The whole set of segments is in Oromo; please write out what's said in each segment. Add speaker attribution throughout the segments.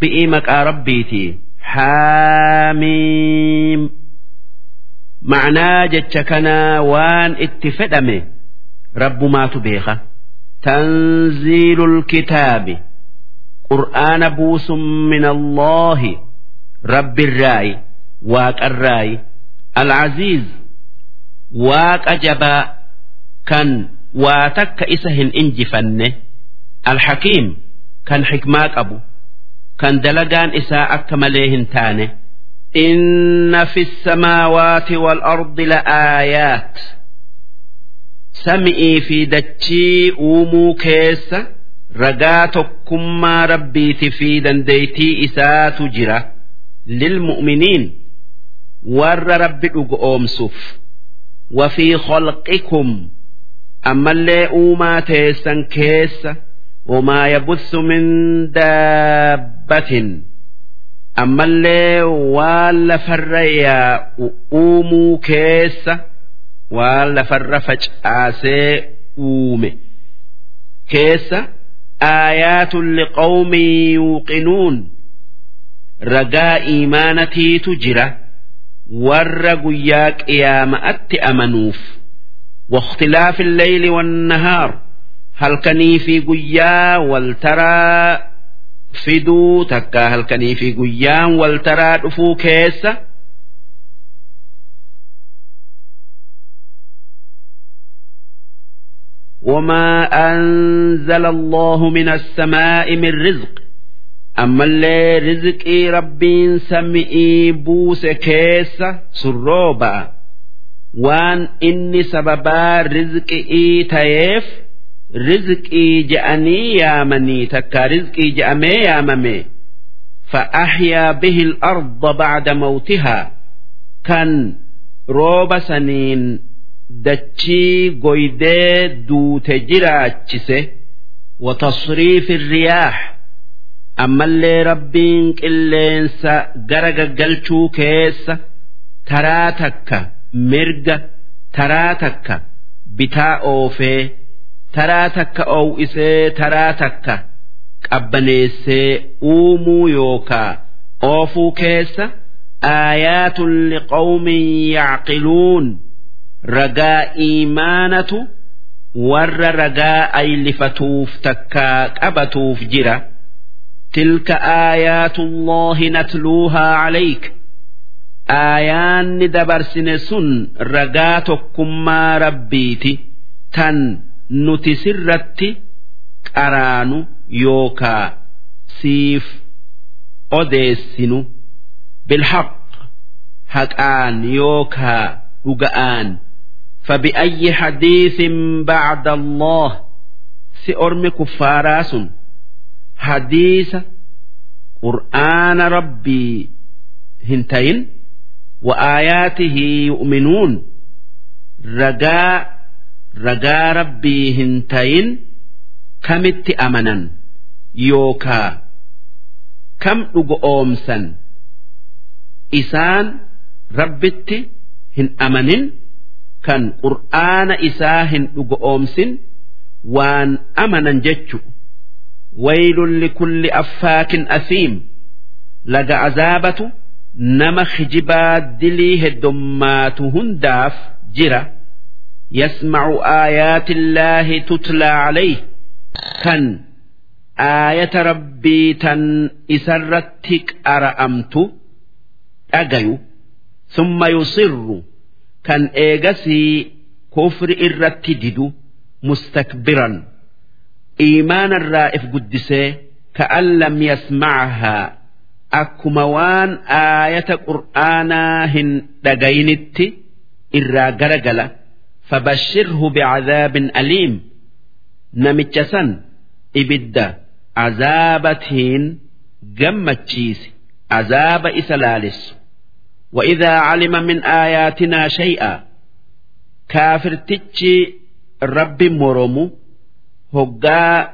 Speaker 1: bi'ii maqaa rabbiiti. Haamiim. Ma'anaa jecha kanaa waan itti fedhame rabbumaatu beeka. Tanziilul kitaabi. Qur'aana buusun min allaahi rabbirraayi waaqarraayi alcaziiz waaqa jabaa kan waa takka isa hin injifanne. Alhakiim. Kan xikmaa qabu kan dalagaan isaa akka malee hin taane inna fi samaawaati wal-ardi la'aayaat sami'ii fi dachii uumuu keessa ragaa tokkummaa rabbiiti fi dandeeytii isaatu jira lilmu'miniin warra rabbi dhugu oomsuuf وفي خلقكم أما اللي أوما تيسن كيس وما يبث من دابة أما اللي ولا فريا أومو كيس ولا فرفج آسي أومي كيس آيات لقوم يوقنون رجاء إيمانتي تجرى warra guyyaa qiyaama'atti amanuuf واختلاف الليل والنهار halkanii fi guyyaa waltaraa fiduu takka halkanii fi guyyaan waltaraa dhufuu keessa وما أنزل الله من السماء من رزق ammallee rizqii rabbiin sami'ii buuse keessa surrooba waan inni sababaa rizqii tayeef rizqii je'anii yaamanii takka rizqii je'amee yaamame. Fa'ahyaa bihi al-arda ba'da mawtihaa. Kan rooba saniin dachii goydee duute jiraachise. Watasriifi riyaax. Ammallee rabbiin qilleensa gara gaggalchuu keessa taraa takka mirga taraa takka bitaa oofee taraa takka oow'isee taraa takka qabbaneessee uumuu yookaa oofuu keessa aayaatun liqawmin yacqiluun ragaa iimaanatu warra ragaa aylifatuuf takkaa qabatuuf jira. Tilka aayaatullaahi natluuhaa calayka aayaanni dabarsine sun ragaa tokkummaa rabbiiti. Tan تن نتسرت قران يوكا سيف أديسن بالحق حقان يوكا رقآن فبأي حديث بعد الله سأرم كفاراس hadiisa qur'aana rabbii hin tayin wa aayaatihi yu'minuun ragaa rabbii hin tayin kamitti amanan yookaa kam dhugo oomsan isaan rabbitti hin amanin kan qur'aana isaa hin dhugo oomsin waan amanan jechu waylulli kulli affaakin asiim laga azaabatu nama hijibaa dilii heddummaatu hundaaf jira. يسمع آيات الله تتلى عليه كان آية ربي تن إسرتك أرأمت أجيو ثم يصر كان إيجسي كفر إرتدد مستكبرا إيمان الرائف قدسه كأن لم يسمعها أكما وان آية قرآنا هن دقينت إرا قرقل فبشره بعذاب أليم نمتشسن إبدا عذابتهن جمتشيس عذاب إسلالس وإذا علم من آياتنا شيئا كافر تتشي رب مرمو hoggaa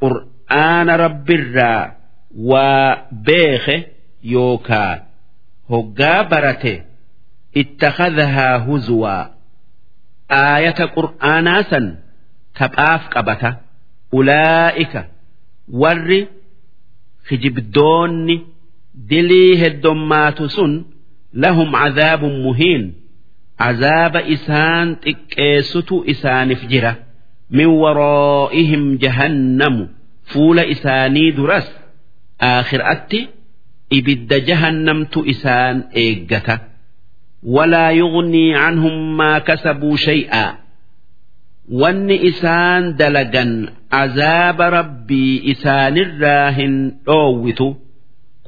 Speaker 1: qur'aana rabbirraa waa beeke yookaa hoggaa barate ittakhadhahaa huzuwaa aayata qur'aanaa san taphaaf qabata ulaa'ika warri kijibdoonni dilii heddommaatu sun lahum cazaabun muhiin. Cazaaba isaan xiqqeessutu isaanif jira. Min waraa'ihim jahannamu. Fuula isaanii duras aakhiraatti ibidda jahannamtu isaan eeggata. ولا يغني عنهم ما كسبوا شيئا وان إسان دلقا عذاب ربي إسان الراهن أووتو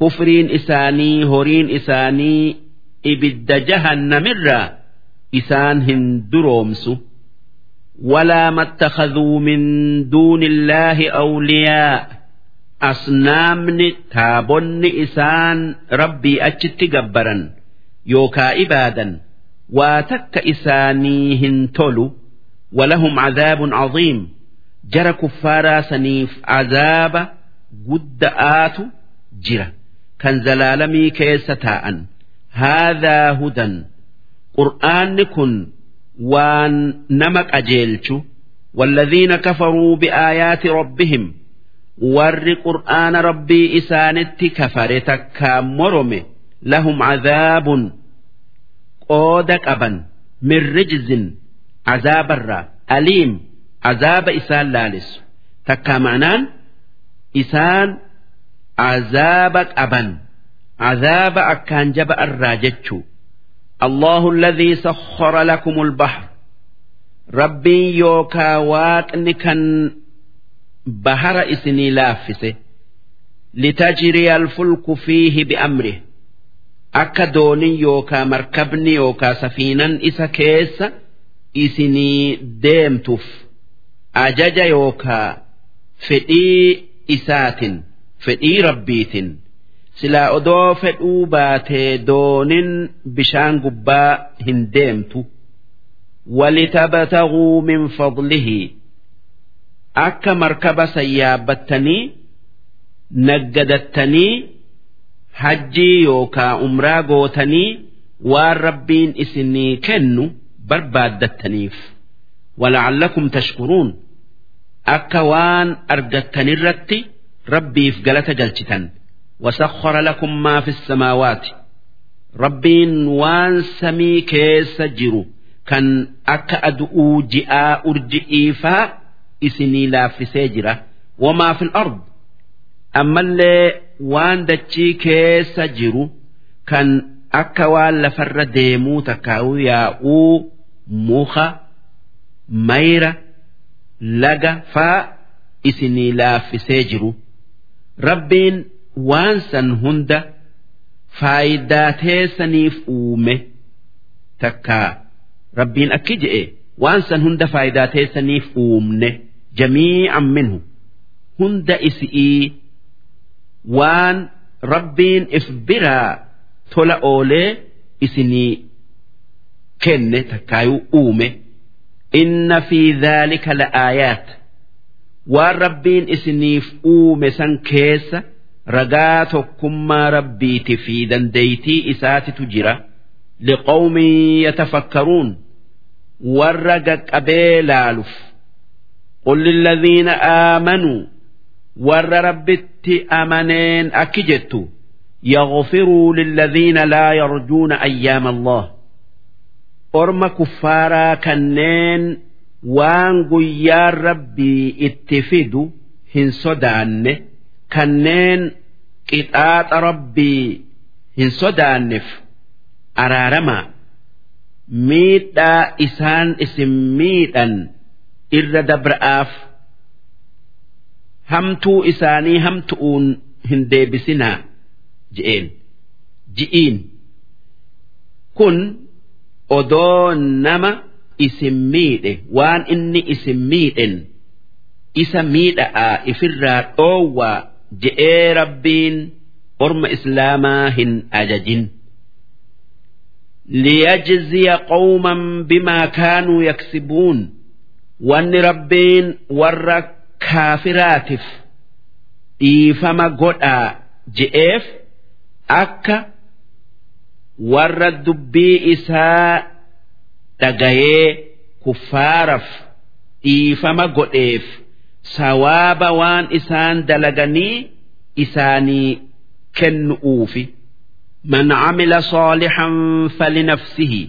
Speaker 1: كفرين إساني هورين إساني إبد جهنم الراه isaan hin duroomsu walaa mattakaduu min duuni illaahi awliyaa asnaamni taabonni isaan rabbii achitti gabbaran yookaa ibaadan waa takka isaanii hin tolu walahum cadaabun caziim jara kuffaaraa saniif cadaaba gudda'aatu jira kan zalaalamii keessa taa'an haadhaa hudan qur'aanni kun waan nama qajeelchu والذين كفروا بآيات ربهم ور قرآن ربي إسانت كفر تكامرم لهم عذاب قودك أبا من رجز عذاب الرا أليم عذاب إسان لالس تكامعنان إسان عذابك أبا عذاب أكان جبأ الراجتشو الله الذي سخر لكم البحر ربي يوكا واقن كان بحر اسني لافسه لتجري الفلك فيه بأمره Akka dooniin yookaa markabni yookaa safiinan isa keessa isinii deemtuuf ajaja yookaa fedhii isaatin fedhii rabbiitin. Silaa odoo fedhuu baatee doonin bishaan gubbaa hin deemtu. Walitabtaguu min fadlihi. Akka markaba sayyaabbattanii naggadattanii hajjii yookaa umraa gootanii waan rabbiin isinii kennu barbaaddattaniif. Walacallakum tashkuruun. Akka waan argattanirratti rabbiif galata galchitan. Wasakhara lakum maa fi samaawaati. Rabbiin waan samii keessa jiru kan akka adu'uu ji'aa urji'ii faa isinii laaffisee jira. Wamaa fi al-ard ammallee waan dachii keessa jiru kan akka waan lafarra deemuu takkaa'u yaa'uu muka mayra laga faa isinii laaffisee jiru rabbiin waan san hunda faayidaa teessaniif uume takkaa rabbiin akki je'e waan san hunda faayidaa teessaniif uumne jamii'an minhu hunda isi'ii. Waan rabbiin if biraa tola oolee isinii kenne takkaayuu uume. Inna fi dhaalika la'aayaat waan rabbiin isiniif uume san keessa ragaa tokkummaa rabbiiti fi dandeeytii isaatitu jira. Liqawmin yatafakkaruun warra gaqqabee laaluuf. Qul lilladhiina aamanuu warra rabbitti amaneen akki jettu yaghfiruu lilladhiina laa yarjuuna ayyaama allah orma kuffaaraa kanneen waan guyyaan rabbii itti fidu hin sodaanne kanneen qixaaxa rabbii hin sodaanneef araaramaa miidhaa isaan isin miidhan irra dabra'aaf. hamtuu isaanii hamtu'uun hin deebisinaa je'een ji'iin kun odoo nama isin miidhe waan inni isin miidhen isa miidha'aa ifirraa dhoowwaa je'ee rabbiin orma islaamaa hin ajajin ليجزي قوما بما كانوا يكسبون وان ربين ور كافراتف إيفما قد جئف أكا ور الدبي إساء تغيي كفارف إيفما قدئف sawaaba waan isaan dalaganii isaanii kennu'uufi man camila saalixan falinafsihi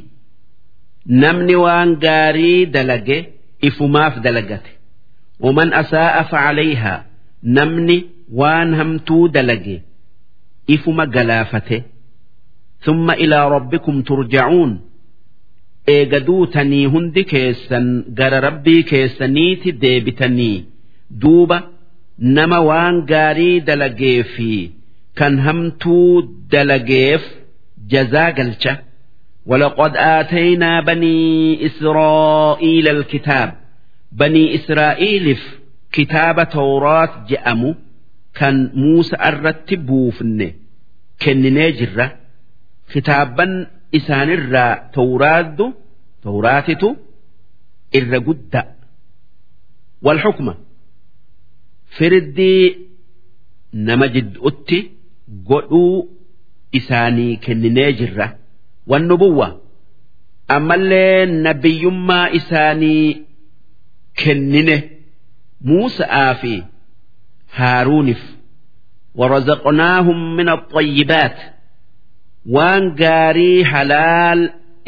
Speaker 1: namni waan gaarii dalage ifumaaf dalagate waman asaa'a facalayhaa namni waan hamtuu dalage ifuma galaafate ثم إلى ربكم ترجعون eega duutanii hundi keessan gara rabbii keessaniiti deebitanii duuba nama waan gaarii dalagee fi kan hamtuu dalageef jazaa galcha ولقد آتينا بني إسرائيل الكتاب banii Israa'eliif kitaaba Tawraat je'amu kan Muusaa irratti buufne kenninee jirra. Kitaabban isaanirraa Tawraaddu Tawraatitu irra guddaa wal xukma firdii nama jidduutti godhuu isaanii kenninee jirra. Wannu buwwa ammallee nabiyyummaa isaanii kennine muusa'aa fi haaruunif ورزقناهم من الطيبات waan gaarii halaal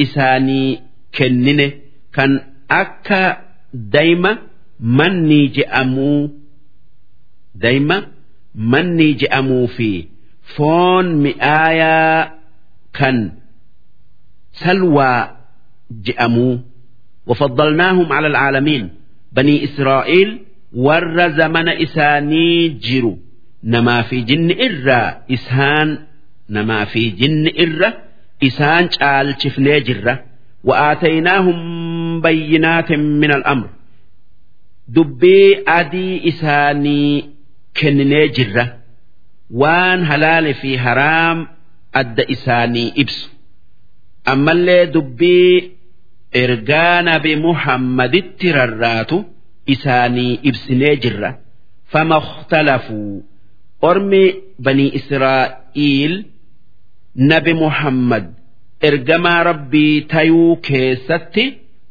Speaker 1: isaanii kennine kan akka dayma mannii je'amuu dayma mannii je'amuu fi foon mi'aayaa kan salwaa je'amuu وفضلناهم على العالمين banii Israa'eel warra zamana isaanii jiru. Namaa fi jinni irraa isaan namaa fi jinni irra isaan caalchifnee jirra. Wa'aataynaahum bayyinaatin min al'amr. Dubbii adii isaanii kenninee jirra. Waan halaale fi haraam adda isaanii ibsu. Ammallee dubbii ergaa nabi muhammaditti rarraatu isaanii ibsinee jirra. Fama ikhtalafuu ormi banii israa'iil nabi muhammad ergamaa rabbii tayuu keessatti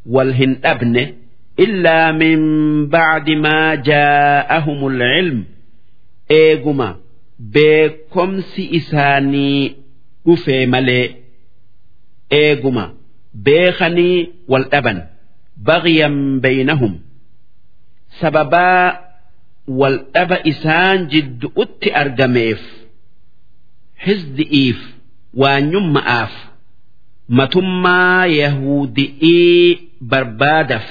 Speaker 1: wal hin dhabne illaa min bacdi maa jaa'ahum alcilm eeguma beekomsi isaanii dhufee malee. Eeguma beekanii wal dhaban bagyan baynahum sababaa wal dhaba isaan jidduutti argameef hizdi'iif waanyumma'aaf matummaa yahudi'ii barbaadaf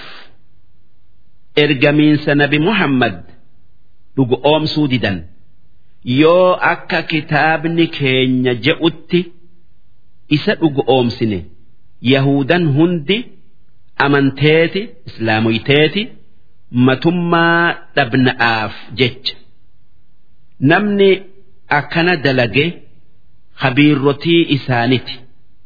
Speaker 1: ergamiinsa nabi muhammad dhugoomsuu didan yoo akka kitaabni keenya je'utti isa dhugoomsine yahudan hundi amanteeti islaamoyteeti matummaa dhabna'aaf jecha namni akkana dalage خبيرتي إسانتي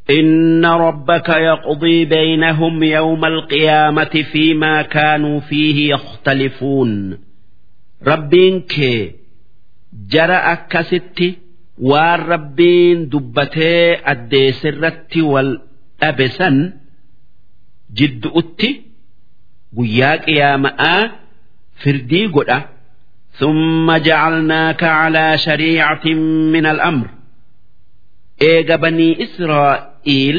Speaker 1: إن ربك يقضي بينهم يوم القيامة فيما كانوا فيه يختلفون ربينك جرى أكستي والربين دبتي الديسرت والأبسن جد أتي قياك يا ماء فردي قد ثم جعلناك على شريعة من الأمر eega banii israa'iil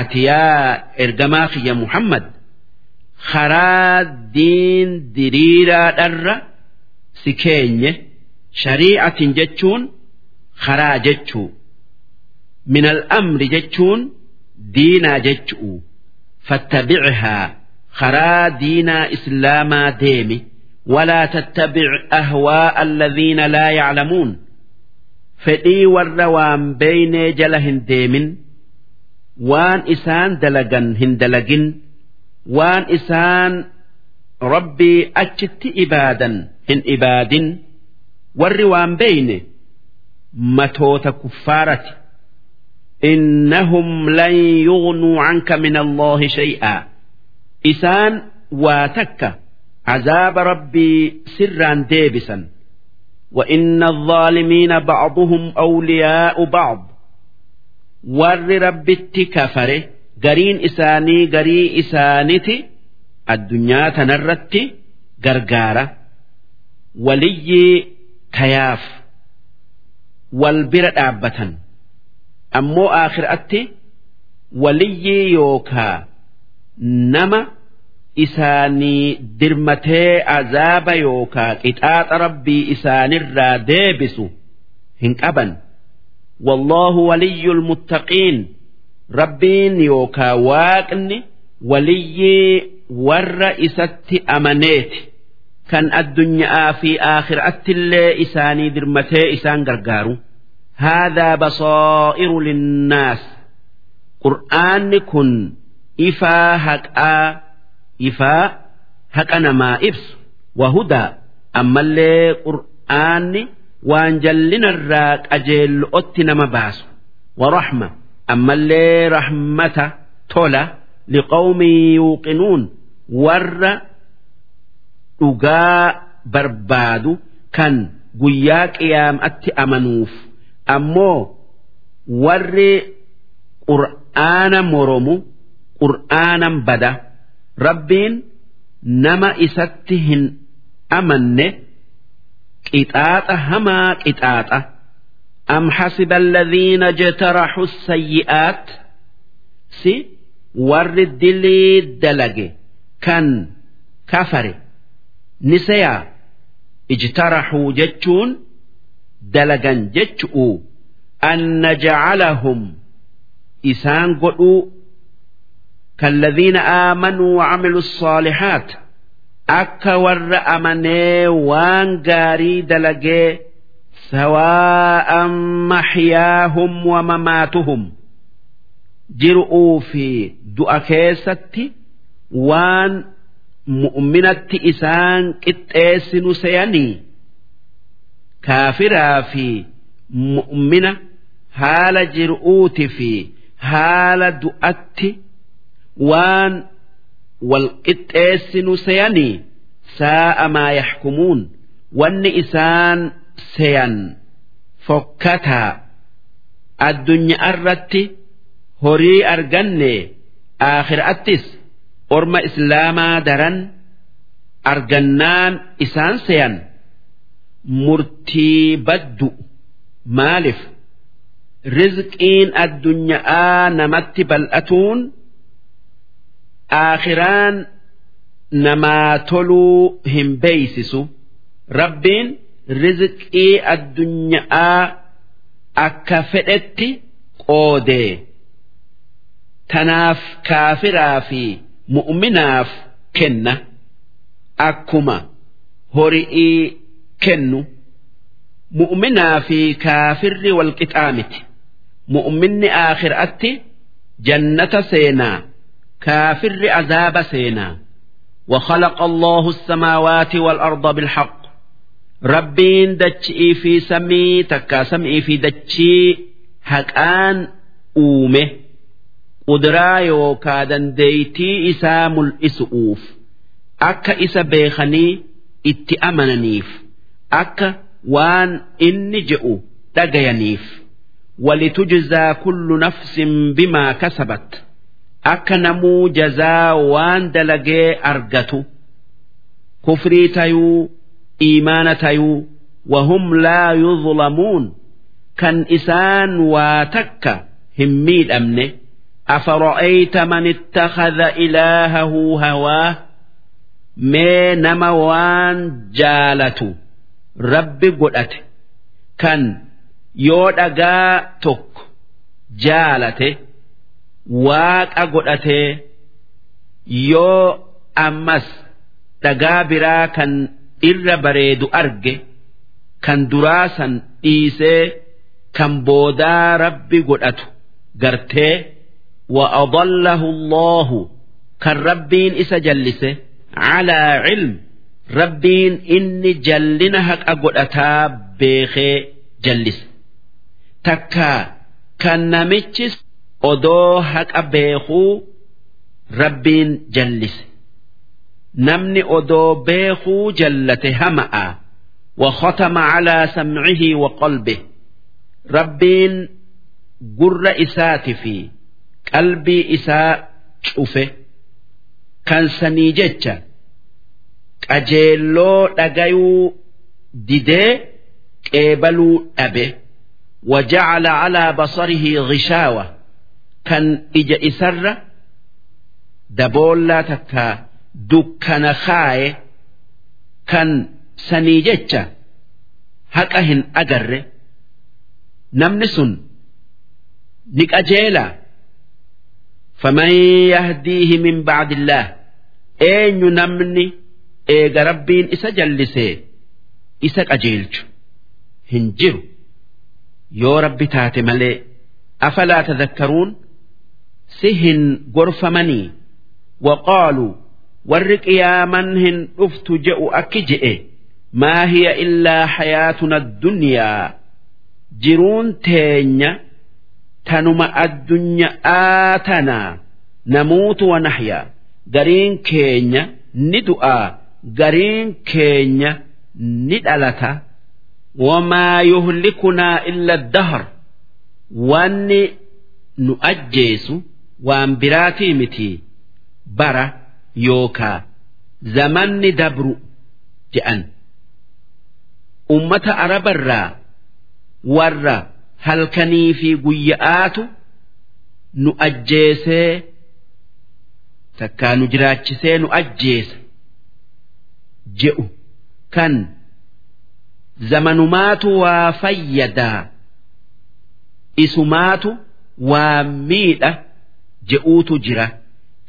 Speaker 1: ati yaa ergamaa kiyya muhammad karaa diin diriiraadharra si keenye sharii'atin jechuun karaa jechuu min al'amri jechuun diinaa jechu'u fattabicihaa karaa diinaa islaamaa deemi walaa tattabic ahwaa'a alladhiina laa yaclamuun fedhii warra waan beeynee jala hin deemin waan isaan dalagan hin dalagin waan isaan rabbii achitti ibaadan hin ibaadin warri waan beeyne matoota kuffaarati. إنهم لن يغنوا عنك من الله شيئا إسان واتك عذاب ربي سرا ديبسا وإن الظالمين بعضهم أولياء بعض ور ربتي كفره قرين إساني قري إسانتي الدنيا تنرتي قرقارة ولي tayaaf wal bira dhaabbatan ammoo aakhiraatti waliyyii yookaa nama isaanii dirmatee azaaba yookaa qixaaxa rabbii isaanirraa deebisu hin qaban. Wallaahu waliyyul muttaqiin. Rabbiin yookaa waaqni waliyyii warra isatti amaneeti. Kan addunyaa fi aakhiraatti illee isaanii dirmatee isaan gargaaru haadaa basaa'iru linnaas qur'aanni kun ifaa haqaa ifaa haqa namaa ibsu wahudaa ammallee qur'aanni waan jallinarraa qajeello'otti nama baasu warahma ammallee rahmata tola liqawmin yuuqinuun warra dhugaa barbaadu kan guyyaa qiyaamatti amanuuf ammoo warri qur'aana moromu qur'aanan bada rabbiin nama isatti hin amanne qixaaxa hamaa qixaaxa. Am hasiba alladhiina jtaraxu sayyi'aat? Si warri dilii dalage kan kafare ni seyaa. Ijtaraxuu jechuun dalagan jechu'u an najcalahum isaan godhuu كالذين آمنوا وعملوا الصالحات أكا ور أمني وان قاري دلقي سواء محياهم ومماتهم جرؤوا في دؤكيستي وان مؤمنة إسان كتاسن سيني kaafiraa fi mu'mina haala jir'uuti fi haala du'atti waan wal qixxeessinu seyanii saa'a maa yaxkumuun wanni isaan seyan fokkataa addunyaa irratti horii arganne aakhiraattis orma islaamaa daran argannaan isaan seyan. Murtii baddu maaliif rizqiin addunyaa namatti bal'atuun aakhiraan namaa toluu hin beeysisu rabbiin rizqii addunyaa akka fedhetti qoodee. Tanaaf kaafiraa fi mu'minaaf kenna. Akkuma hori'ii kennu mu'minaa fi kaafirri walqixaa miti mu'minni aakhiraatti jannata seenaa كافر عذاب سينا وخلق الله السماوات والأرض بالحق ربين دتشي في سمي تكا سمي في دتشي هكان أومه قدرا يوكا دنديتي إسام الإسؤوف أكا إسا بيخني اتأمننيف أكا وان إني جئو تغينيف ولتجزى كل نفس بما كسبت akka namuu jazaa waan dalagee argatu kufrii tayuu iimaana tayuu wahum laa yuzlamuun kan isaan waa takka hin miidhamne أفرأيت من اتخذ إلهه هواه mee nama waan jaalatu rabbi godhate. Kan yoo dhagaa tokko jaalate waaqa godhate yoo ammas dhagaa biraa kan irra bareedu arge kan duraa san dhiisee kan boodaa rabbi godhatu gartee wa'adallahu Allahu kan rabbiin isa jallise calaa cilmi ربين إني جلنا هك أقول أتاب بيخي جلس تكا كان نمتشس odoo haqa beekuu rabbiin jallise namni odoo beekuu jallate hama'a وختم على سمعه وقلبه ربين قر إسات في قلبي إساء شوفه كان سنيجتش أجيلو دقيو ديدي qeebaluu dhabe وجعل على بصره غشاوة كان إجا إسر دبولا تكا دكان خاي كان سنيجتشا هكاهن أجر نمنسن نك أجيلا فمن يهديه من بعد الله أين نمني eega rabbiin isa jallisee isa qajeelchu. Hin jiru. Yoo rabbi taate malee afalaa tadakkaruun si hin gorfamanii? Waqaaluu warri qiyaaman hin dhuftu je'u akki je'e. Maa hiya illaa hayaatuna addunyaa jiruun teenya tanuma addunyaa tanaa namuutu wanahyaa gariin keenya ni du'aa. gariin keenya ni dhalata. Wamaa yuhlikunaa illa dahar wanni nu ajjeesu waan biraatii miti bara yookaa zamanni dabru jedhan ummata arabarraa warra halkanii fi guyya'aatu nu ajjeesee takkaa nu jiraachisee nu ajjeesa. je'u. Kan zamanumaatu waa fayyadaa isumaatu waa miidha je'uutu jira.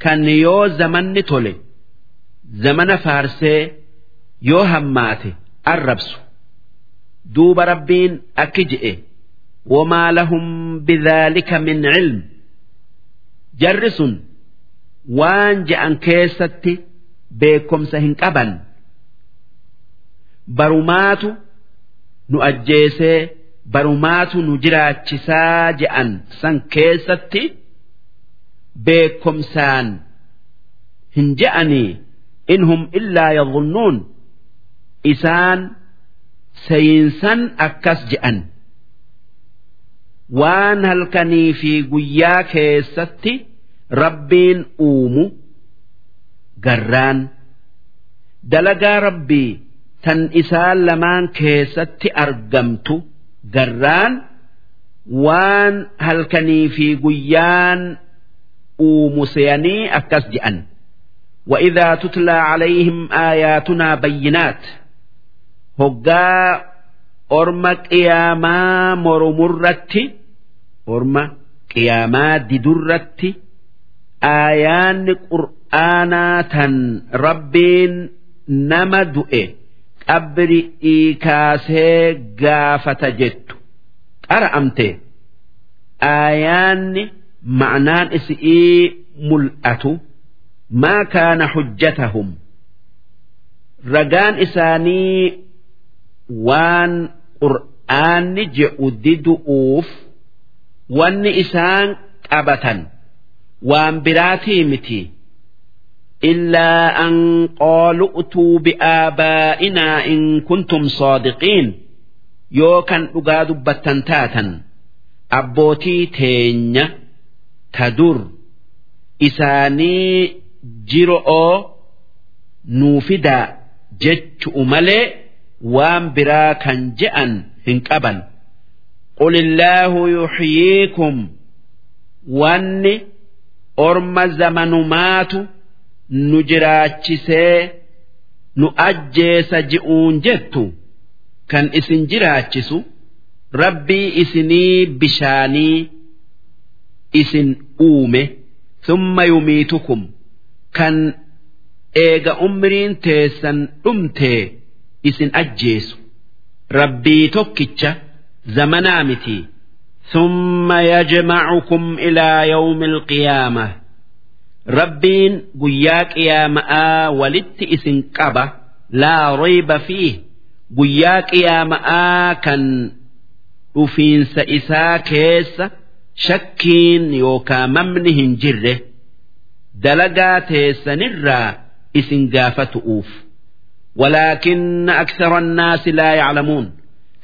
Speaker 1: Kan yoo zamanni tole zamana faarsee yoo hammaate arrabsu. Duuba rabbiin akki je'e. Wamaa lahum bidhaalika min cilm. Jarri sun waan je'an keessatti beekomsa hin qaban. Barumaatu nu ajjeesee barumaatu nu jiraachisaa je'an san keessatti beekomsaan hin je'anii inhum illaa yadhunnuun isaan sayinsan akkas je'an. Waan halkanii fi guyyaa keessatti rabbiin uumu garraan. Dalagaa rabbii tan isaan lamaan keessatti argamtu garraan waan halkanii fi guyyaan uumu seeyanii akkas je'an وإذا تتلى عليهم آياتنا بينات هقا أرم قياما مرمرت أرم قياما ددرت آيان قرآنا ربين نما Abiri'ii kaasee gaafata jettu. Qara'amte. Aayaanni ma'naan isii mul'atu. Maa kaana hujjatahum? Ragaan isaanii waan qur'aanni je'u didu'uuf wanni isaan qabatan. Waan biraatii miti. إلا أن قالوا ائتوا بآبائنا إن كنتم صادقين يو كان أقاد بتنتاتا أبوتي تينيا تدر إساني جرؤو نوفدا جتش أملي وان برا كان جأن هنكبا قل الله يحييكم واني أرم زمن ماتوا nu jiraachisee nu ajjeesa ji'uun jettu kan isin jiraachisu rabbii isinii bishaanii isin uume summa yumiitukum kan eega umriin teessan dhumtee isin ajjeesu. Rabbii tokkicha zamanaa miti summa yajmacukum ilaa yawmi alqiyaamah rabbiin guyyaa qiyaama'aa walitti isin qaba laa rayba fiih guyyaa qiyaama'aa kan dhufiinsa isaa keessa shakkiin yookaa mamni hin jirre dalagaa teessanirraa isin gaafatu'uuf ولكن أكثر الناس لا يعلمون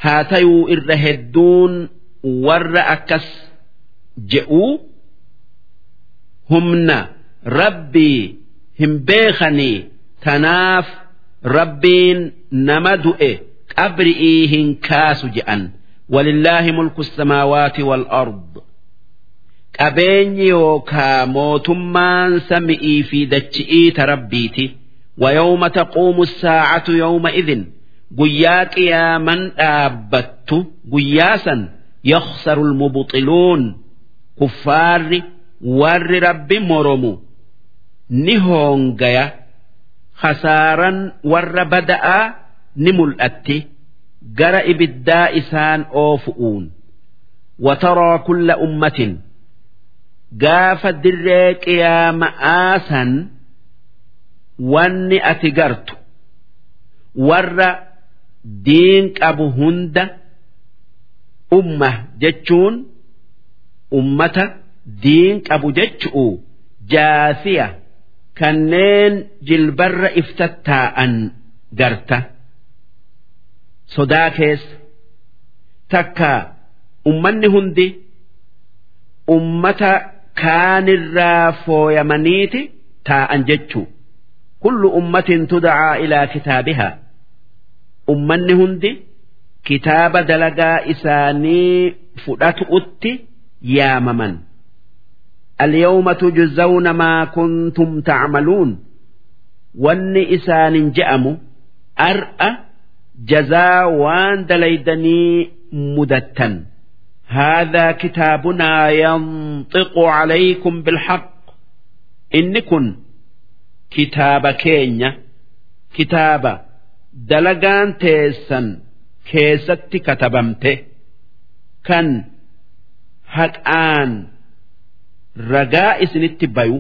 Speaker 1: هاتيو إر هدون ور أكس جئوا همنا rabbii hin beekanii tanaaf rabbiin nama du'e qabri'ii hin kaasu je'an walillaahi mulku samaawaati wal ard qabeenyi yookaa mootummaan sami'ii fi dachi'ii ta rabbiiti ويوم تقوم الساعة يومئذ guyyaa qiyaaman dhaabbattu guyyaasan yakhsaru almubxiluun kuffaarri warri rabbi moromu ni hoongaya hasaaran warra bada'aa ni mul'atti gara ibiddaa isaan oofu'uun wataroo kulla ummatin gaafa dirree qiyaama'aa san wanni ati gartu warra diin qabu hunda umma jechuun ummata diin qabu jechu'u jaasiya. Kanneen jilbarra iftattaa'an garta sodaa keessa takka ummanni hundi ummata kaanirraa fooyamaniiti taa'an jechuu. Kullu ummatin tudacaa ilaa kitaabihaa. Ummanni hundi kitaaba dalagaa isaanii fudhatu'utti yaamaman اليوم تجزون ما كنتم تعملون wanni isaanin je'amu ar'a jazaa waan dalaydanii mudattan هذا كتابنا ينطق عليكم بالحق إن كن كتاب كينيا كتاب dalagaan teessan keessatti katabamte kan haqaan ragaa isinitti bayu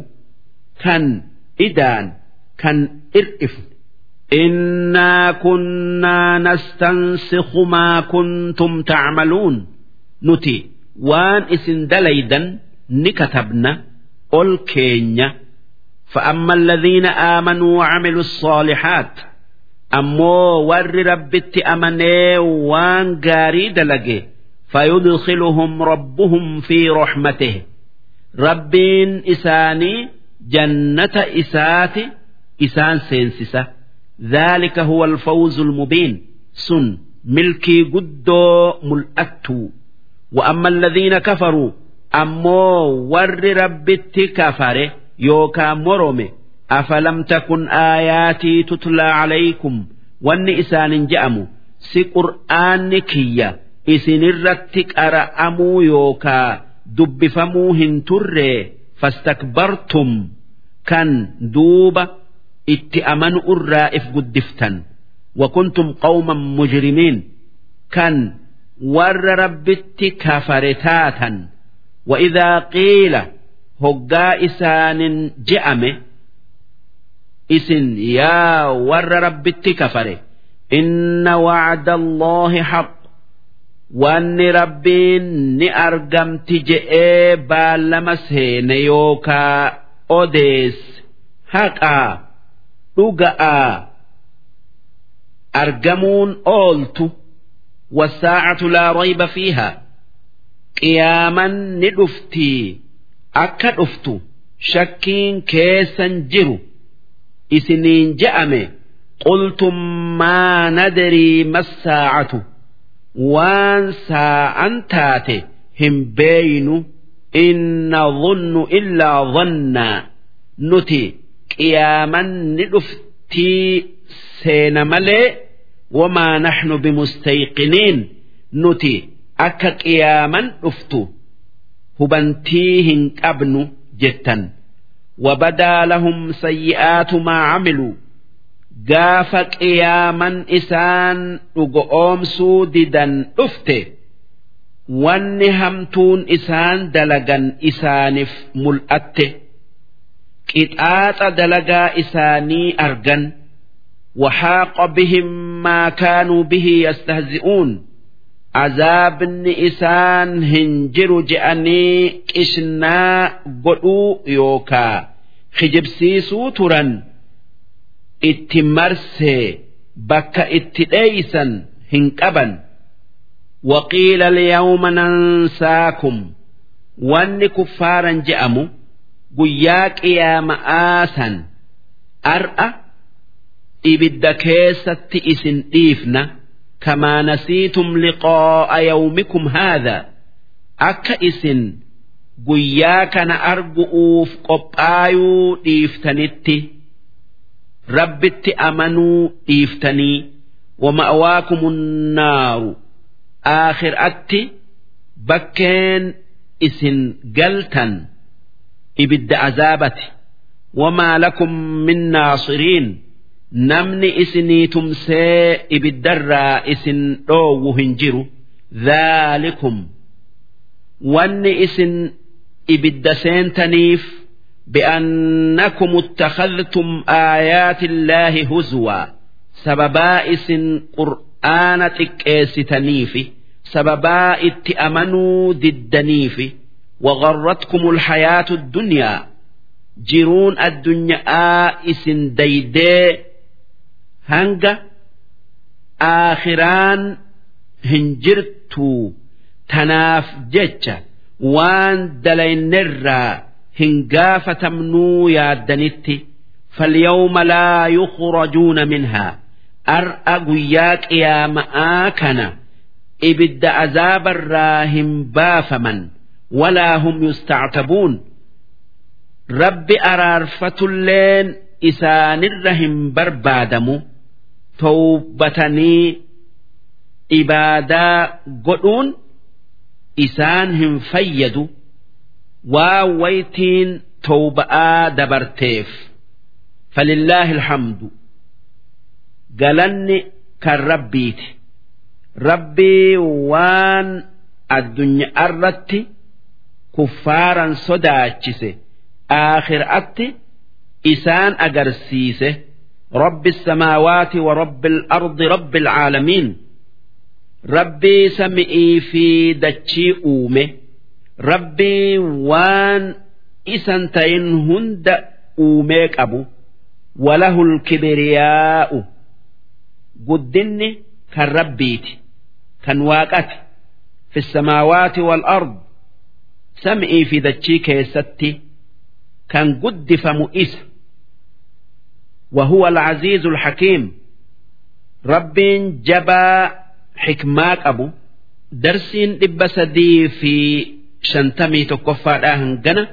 Speaker 1: kan idaan kan ir'ifu إنا كنا نستنسخ ما كنتم تعملون نتي وان اسن دليدا نكتبنا قل كينيا فأما الذين آمنوا وعملوا الصالحات ammoo warri rabbitti amanee waan gaarii dalage fayudkhiluhum rabbuhum fi raxmatih rabbiin isaanii jannata isaati isaan seensisa ذلك هو الفوز المبين سن ملكي قدو ملأتو وأما الذين كفروا أمو ور ربت كفر يوكا مرمي أفلم تكن آياتي تتلى عليكم وان إسان جأموا سي قرآن كيا إسن الرتك أرأمو يوكا دبفمو هنتر فاستكبرتم كان دوبة اتأمن الرائف قدفتا وكنتم قوما مجرمين كان ور ربت كفرتاتا وإذا قيل هقا إسان جأمه isin yaa warra rabbitti kafare inna wacda allaahi haq wanni rabbiin ni argamti je'ee baallama seene yookaa odeesse haqaa dhuga'aa argamuun ooltu wasaacatu laa rayba fiiha qiyaaman ni dhuftii akka dhuftu shakkiin keessan jiru isiniin je'ame qultum maa nadrii massaacatu. waan saa'an taate hin beeynu inna dhunnu illaa dhannaa. Nuti qiyaamanni dhuftii seena malee wamaa naxnu bimustayqiniin nuti akka qiyaaman dhuftu hubantii hin qabnu jettan. Wabadaa lahum sayyi'aatu maa camiluu عملوا قاف قياما إسان رقوم سوددا أفته واني همتون إسان دلقا إسانف ملأته قطعات دلقا إساني أرقا وحاق بهم ما كانوا به يستهزئون عذابni isaan hin jiru je'anii qishnaa godhuu yookaa kijibsiisuu turan itti marsee bakka itti dheeysan hin qaban. Waqiila lyawma nansaakum. Wanni kuffaaran je'amu guyyaa qiyaama'aa san ar'a ibidda keessatti isin dhiifna. Kamaa nasiitum liqaa'a yawmikum haadha. Akka isin guyyaa kana argu'uuf qophaayuu dhiiftanitti. ربت أمنوا ديفتني ومأواكم النار آخر أتي بكين إسن قلتا إبد عذابتي وما لكم من ناصرين namni isinii tumsee ibiddarraa isin dhoowwu hin jiru dhaalikum wanni isin ibidda seentaniif bi'annakum ittakhadhtum aayaati illaahi huzwaa sababaa isin qur'aana xiqqeessitaniifi sababaa itti amanuu diddaniifi وغرتكم الحياة الدنيا جيرون الدنيا إسن ديدي hanga aakhiraan hin jirtu tanaaf jecha waan dalaynerraa hin gaafatamnuu yaaddanitti falyawma laa yukhrajuuna minhaa ar'a guyyaa qiyaama'aa kana ibidda azaabarraa hin baafaman walaa hum yustactabuun rabbi araarfatulleen isaanirra hin barbaadamu towbatanii ibaadaa godhuun isaan hin fayyadu. waa waytiin towba'aa dabarteef falillaahi alhamdu galanni kan rabbiiti rabbii waan addunyaa irratti kuffaaran sodaachise aakhiraatti isaan agarsiise رب السماوات ورب الأرض رب العالمين ربي سمئي في دتشي أومه ربي وان إسنتين هند أوميك أبو وله الكبرياء قدني كالربيت كان واقت في السماوات والأرض سمئي في دتشي كيستي كان قد فمؤسه وهو العزيز الحكيم رب جبا حكماك أبو درسين لبسدي في shantamii tokkoffaadhaa hangana.